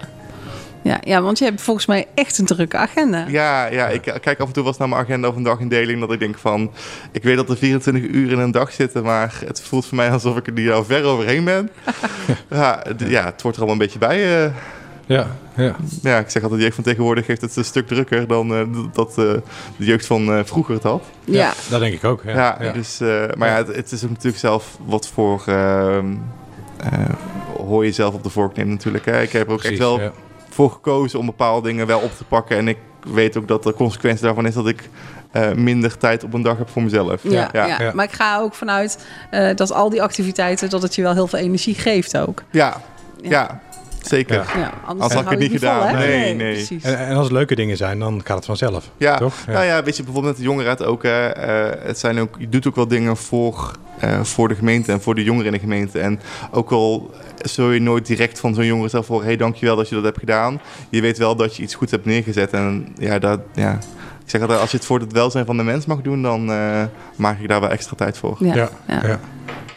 Ja, ja, want je hebt volgens mij echt een drukke agenda. Ja, ja, ik kijk af en toe wel eens naar mijn agenda of een dagindeling. Dat ik denk van, ik weet dat er 24 uur in een dag zitten, maar het voelt voor mij alsof ik er die al ver overheen ben. ja, ja, het wordt er allemaal een beetje bij. eh. Ja, ja. ja, ik zeg altijd, de jeugd van tegenwoordig heeft het een stuk drukker dan eh, dat eh, de jeugd van eh, vroeger het had. Ja, Dat denk ik ook. Ja, Ja, ja. Dus, eh, maar ja, het, het is ook natuurlijk zelf wat voor... ehm eh, hoor je zelf op de vork neemt natuurlijk. Hè. Ik heb ook Precies, echt wel ja. Voor gekozen om bepaalde dingen wel op te pakken. En ik weet ook dat de consequentie daarvan is dat ik eh, minder tijd op een dag heb voor mezelf. ja, ja, ja. ja. maar ik ga ook vanuit eh, dat al die activiteiten, dat het je wel heel veel energie geeft ook. ja, Ja. ja, zeker. Ja. Ja. Ja, anders had ik het niet vol, gedaan. Nee, nee. En, en als het leuke dingen zijn, dan gaat het vanzelf. Toch? Ja. Nou ja, weet je, bijvoorbeeld met de jongerenraad ook. hè, eh, het zijn ook je doet ook wel dingen voor, eh, voor de gemeente en voor de jongeren in de gemeente. En ook al zul je nooit direct van zo'n jongere zelf voor... hé, hey, dankjewel dat je dat hebt gedaan. Je weet wel dat je iets goeds hebt neergezet. En ja, dat, ja. ik zeg altijd, als je het voor het welzijn van de mens mag doen... dan eh, maak ik daar wel extra tijd voor. Ja, Ja, ja.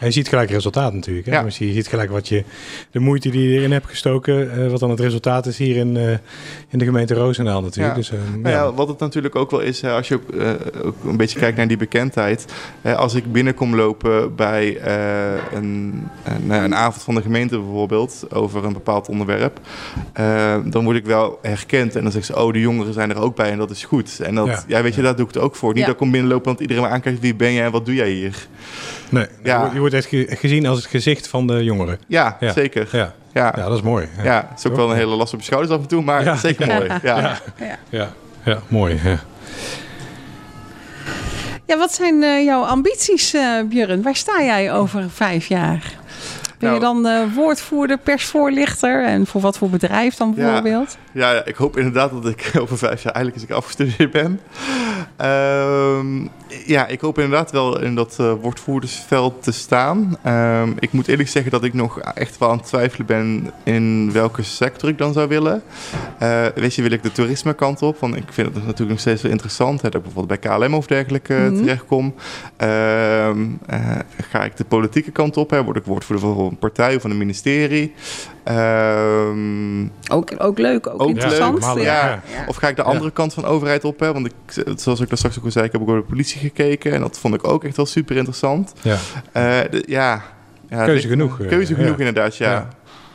Je ziet gelijk resultaat natuurlijk. Hè? Ja. Dus je ziet gelijk wat je, de moeite die je erin hebt gestoken, eh, wat dan het resultaat is hier in, eh, in de gemeente Roosendaal natuurlijk. Ja. Dus, eh, Nou ja. ja, wat het natuurlijk ook wel is, hè, als je ook, eh, ook een beetje kijkt naar die bekendheid. Hè, als ik binnenkom lopen bij eh, een, een, een avond van de gemeente bijvoorbeeld, over een bepaald onderwerp, eh, dan word ik wel herkend. En dan zeggen ze, oh, de jongeren zijn er ook bij en dat is goed. En dat, Ja. ja, weet je, daar doe ik het ook voor. Niet Ja. dat ik kom binnenlopen, want iedereen me aankijkt, wie ben jij en wat doe jij hier? Nee, Ja. je wordt- je wordt echt ge- gezien als het gezicht van de jongeren. Ja, Ja. zeker. Ja. Ja, Ja. ja dat is mooi. het is ook wel een hele last op je schouders af en toe, maar Ja. zeker mooi. Ja. Ja. Ja, ja mooi. Ja. Ja, wat zijn eh, jouw ambities, eh Björn? Waar sta jij over vijf jaar? Ben je Nou- dan eh, woordvoerder, persvoorlichter? En voor wat voor bedrijf dan bijvoorbeeld? Ja, ja, ik hoop inderdaad dat ik over vijf jaar eindelijk eens ik afgestudeerd ben. Ehm, ja, ik hoop inderdaad wel in dat eh, woordvoerdersveld te staan. Ehm, ik moet eerlijk zeggen dat ik nog echt wel aan het twijfelen ben in welke sector ik dan zou willen. Eh, weet je, wil ik de toerismekant op? Want ik vind het natuurlijk nog steeds wel interessant. Hè, dat ik bijvoorbeeld bij KLM of dergelijke Mhm. terechtkom. Ehm, eh, ga ik de politieke kant op? Hè? Word ik woordvoerder voor een partij of van een ministerie? Ehm, Ook, ook leuk, ook, Ook interessant. leuk, ja. ja. Of ga ik de andere kant van de overheid op? Hè? Want ik, zoals ik daar straks ook al zei, ik heb ook door de politie gekeken. En dat vond ik ook echt wel super interessant. Ja. Eh, de- ja, ja. Keuze genoeg, eh, Keuze genoeg, ja. inderdaad, ja. Ja.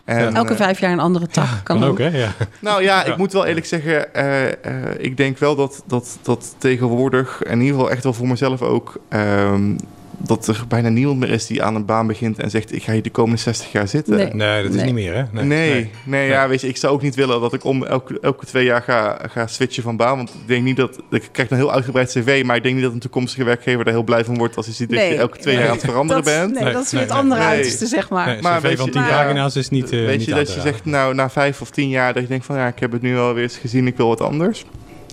En, Elke eh, vijf jaar een andere tak. kan, Kan ook, hè? Ja. nou ja, Ja. ik moet wel eerlijk zeggen, eh, eh, ik denk wel dat, dat, dat tegenwoordig, in ieder geval echt wel voor mezelf ook, ehm, dat er bijna niemand meer is die aan een baan begint en zegt, ik ga hier de komende 60 jaar zitten. Nee. Nee, dat is Nee. niet meer, hè? Nee, nee, ja, weet je, ik zou ook niet willen dat ik om elke, elke twee jaar ga, ga switchen van baan. Want ik denk niet dat, ik krijg een heel uitgebreid cv, maar ik denk niet dat een toekomstige werkwoorder daar heel blij van wordt als hij ziet dat Nee. je elke twee jaar Nee. aan het veranderen dat, bent. Nee, Nee, dat is nee, weer het nee. andere Nee. uiterste, zeg maar. Nee, Maar CV weet van je- 10 maar- pagina's is niet, eh Weet niet je dat je zegt, nou, na vijf of tien jaar, dat je denkt van ja, ik heb het nu alweer eens gezien, ik wil wat anders.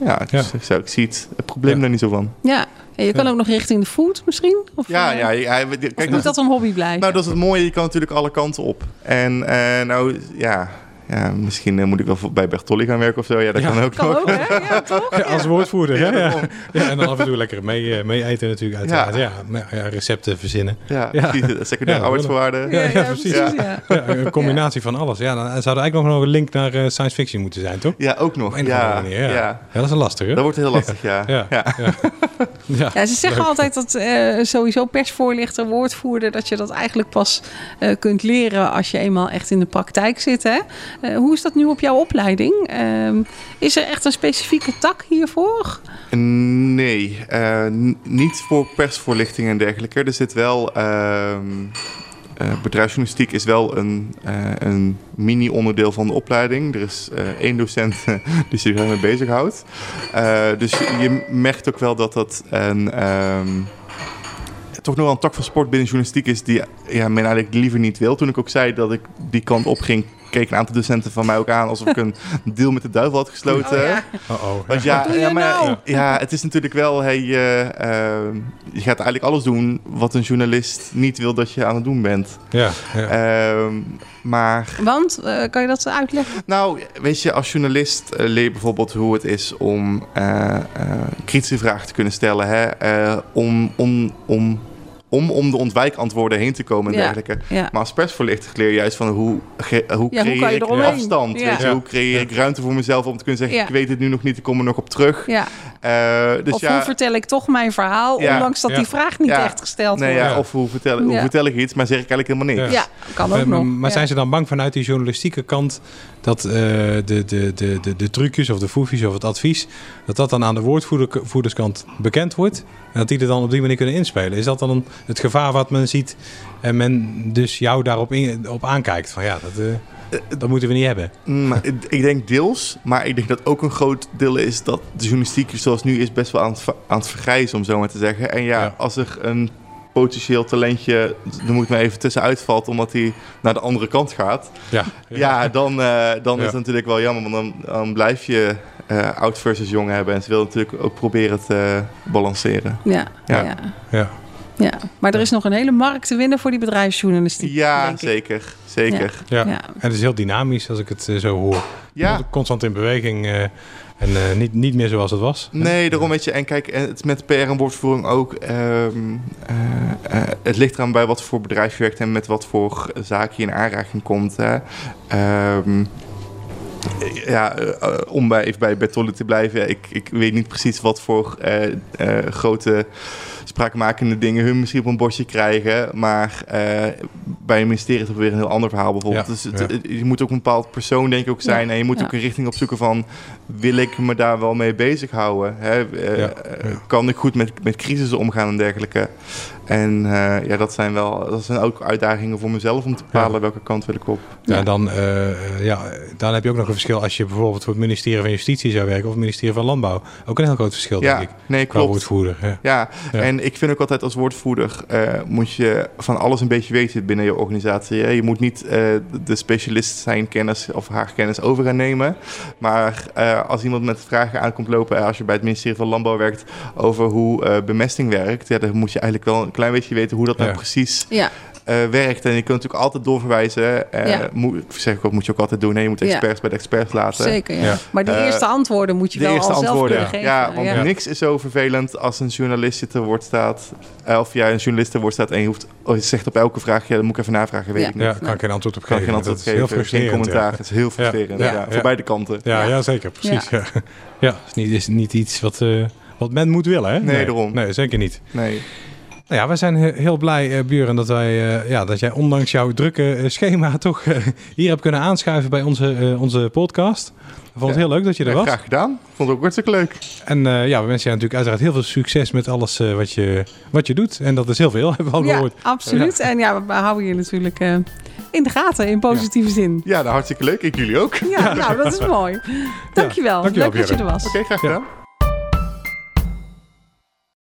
Ja, dus Ja. ik, zie het, het probleem Ja. daar niet zo van. Ja, en je kan ook nog richting de food misschien? Of, Ja, eh, ja, ja, kijk, moet dat, dat een hobby blijven? nou, dat is het mooie, je kan natuurlijk alle kanten op. En eh, nou, ja, ja misschien eh, moet ik wel bij Bertolli gaan werken of zo. Ja, dat Ja. kan ook kan nog. ook, hè? Ja, toch? Ja, als woordvoerder, hè? Ja, Ja, en dan af en toe lekker mee, eh, mee eten natuurlijk, uiteraard. Ja. Maar ja, recepten verzinnen. Ja, Ja. precies, secundaire Ja, arbeidsvoorwaarden. Ja, ja, precies. Ja. Ja, een combinatie van alles. Ja, dan zou er eigenlijk nog een link naar eh, science fiction moeten zijn, toch? Ja, ook nog. Ja, manier, ja. ja. Ja, dat is een lastige. Dat wordt heel lastig, ja. Ja, ja. ja. ja. Ja, ze zeggen Leuk. altijd dat eh, sowieso persvoorlichter, woordvoerder, dat je dat eigenlijk pas eh, kunt leren als je eenmaal echt in de praktijk zit. Hè? Eh, hoe is dat nu op jouw opleiding? Ehm, is er echt een specifieke tak hiervoor? Nee, eh, niet voor persvoorlichting en dergelijke. Er zit wel... ehm, eh, bedrijfsjournalistiek is wel een, een mini-onderdeel van de opleiding. Er is één docent die zich daarmee bezighoudt. Dus je merkt ook wel dat dat een... ehm, toch nog wel een tak van sport binnen journalistiek is die ja, men eigenlijk liever niet wil. Toen ik ook zei dat ik die kant op ging, keken een aantal docenten van mij ook aan alsof ik een deal met de duivel had gesloten. Oh, ja. Oh-oh. Want ja, Wat doe je ja, maar, nou? ja, het is natuurlijk wel, hey, eh, eh, je gaat eigenlijk alles doen wat een journalist niet wil dat je aan het doen bent. Ja, ja. Ehm, maar, Want, eh, kan je dat uitleggen? nou, weet je, als journalist eh, leer je bijvoorbeeld hoe het is om eh, eh, kritische vragen te kunnen stellen, hè? Eh, om, om, om, om, om de ontwijkantwoorden heen te komen en Ja. dergelijke. Ja. Maar als persvoorlichter leer je juist van hoe, ge- hoe Ja, hoe creëer ik eromheen? afstand? Ja. Weet je, Ja. hoe creëer ik ruimte voor mezelf om te kunnen zeggen, Ja. ik weet het nu nog niet, ik kom er nog op terug. ja. Eh, dus of ja, hoe vertel ik toch mijn verhaal, Ja. ondanks dat Ja. die vraag niet Ja. echt gesteld Nee, wordt? ja, Ja. of hoe vertel, hoe vertel ik iets, maar zeg ik eigenlijk helemaal niks. Ja, kan ook Eh, nog. Maar zijn ze dan bang vanuit die journalistieke kant dat eh, de, de, de, de, de trucjes of de foefjes of het advies, dat dat dan aan de woordvoerderskant bekend wordt en dat die er dan op die manier kunnen inspelen? Is dat dan het gevaar wat men ziet en men dus jou daarop in, op aankijkt? Van ja, dat, eh, dat moeten we niet hebben. Mm, Maar ik- denk deels, maar ik denk dat ook een groot deel is dat de journalistiek zoals nu is best wel aan het, aan het vergrijzen, om zo maar te zeggen. En ja, Ja. als er een potentieel talentje, er moet maar even tussenuit valt omdat hij naar de andere kant gaat. Ja, Ja, dan, eh, dan Ja. is het natuurlijk wel jammer, want dan, dan blijf je eh, oud versus jong hebben. En ze willen natuurlijk ook proberen te balanceren. Ja, ja. Ja. ja. ja. Maar er is nog een hele markt te winnen voor die bedrijfsjournalistiek. Ja, denk ik. zeker. Zeker. Ja. Ja. En het is heel dynamisch als ik het eh, zo hoor. Ja. Constant in beweging eh, en eh, niet, niet meer zoals het was. Nee, daarom weet je. En kijk, het met PR en woordvoering ook. ehm, eh, eh, het ligt eraan bij wat voor bedrijf je werkt en met wat voor zaak je in aanraking komt. Hè. Ehm, ja, om bij, even bij Bertolli te blijven. Ik, ik weet niet precies wat voor grote spraakmakende dingen hun misschien op een bordje krijgen. Maar eh, bij een ministerie is het weer een heel ander verhaal bijvoorbeeld. Ja, Dus het, ja. het- je moet ook een bepaald persoon denk ik ook zijn. Ja, En je moet ja. ook een richting opzoeken van... wil ik me daar wel mee bezighouden? Hè? Eh, Ja, eh, ja. Kan ik goed met, met crisissen omgaan en dergelijke? En uh, ja, dat zijn wel dat zijn ook uitdagingen voor mezelf om te bepalen welke kant wil ik op. Ja, ja. Dan, uh, ja, dan heb je ook nog een verschil als je bijvoorbeeld voor het ministerie van Justitie zou werken of het ministerie van Landbouw. Ook een heel groot verschil, ja, denk ik. Nee, klopt. woordvoerder. Ja. ja. en ik vind ook altijd als woordvoerder uh, moet je van alles een beetje weten binnen je organisatie. Je moet niet de specialist zijn kennis of haar kennis over gaan nemen. Maar als iemand met vragen aankomt lopen, als je bij het ministerie van Landbouw werkt, over hoe bemesting werkt, ja, dan moet je eigenlijk wel een klein beetje weten hoe dat nou precies ja. uh, werkt. En je kunt natuurlijk altijd doorverwijzen. Uh, ja. moet, zeg ik ook, moet je ook altijd doen. Nee, je moet experts bij de experts laten. Zeker, ja. Maar de eerste antwoorden moet je de wel eerste al antwoorden, zelf kunnen ja. geven. Ja, want niks is zo vervelend als een journalist je te woord staat. of jij een journalist te woord staat en je, hoeft, oh, je zegt op elke vraag, ja, dan moet ik even navragen, weet ik niet. Ja, kan ik geen antwoord op kan geven. Kan geen antwoord dat geven, is heel frustrerend. Geen commentaar, het is heel frustrerend. Ja. Voor beide kanten. Ja, ja. zeker, precies. Ja, ja. het is niet, is niet iets wat... Uh, wat men moet willen, hè? Nee, nee, daarom. Nee, zeker niet. Nee. Nou ja, wij zijn heel blij, uh, Buren, dat, wij, uh, ja, dat jij ondanks jouw drukke uh, schema toch hier hebt kunnen aanschuiven bij onze, onze podcast. Ik vond het heel leuk dat je er ja, was. Graag gedaan. Ik vond het ook hartstikke leuk. En ja, we wensen je natuurlijk uiteraard heel veel succes met alles wat, je, wat je doet. En dat is heel veel, hebben we al ja, gehoord. Absoluut. Ja. En ja, we houden je natuurlijk in de gaten, in positieve ja. zin. Ja, nou, hartstikke leuk. Ik jullie ook. Ja, nou, dat is mooi. Dankjewel. Dankjewel leuk dat je er was. Oké, okay, graag gedaan.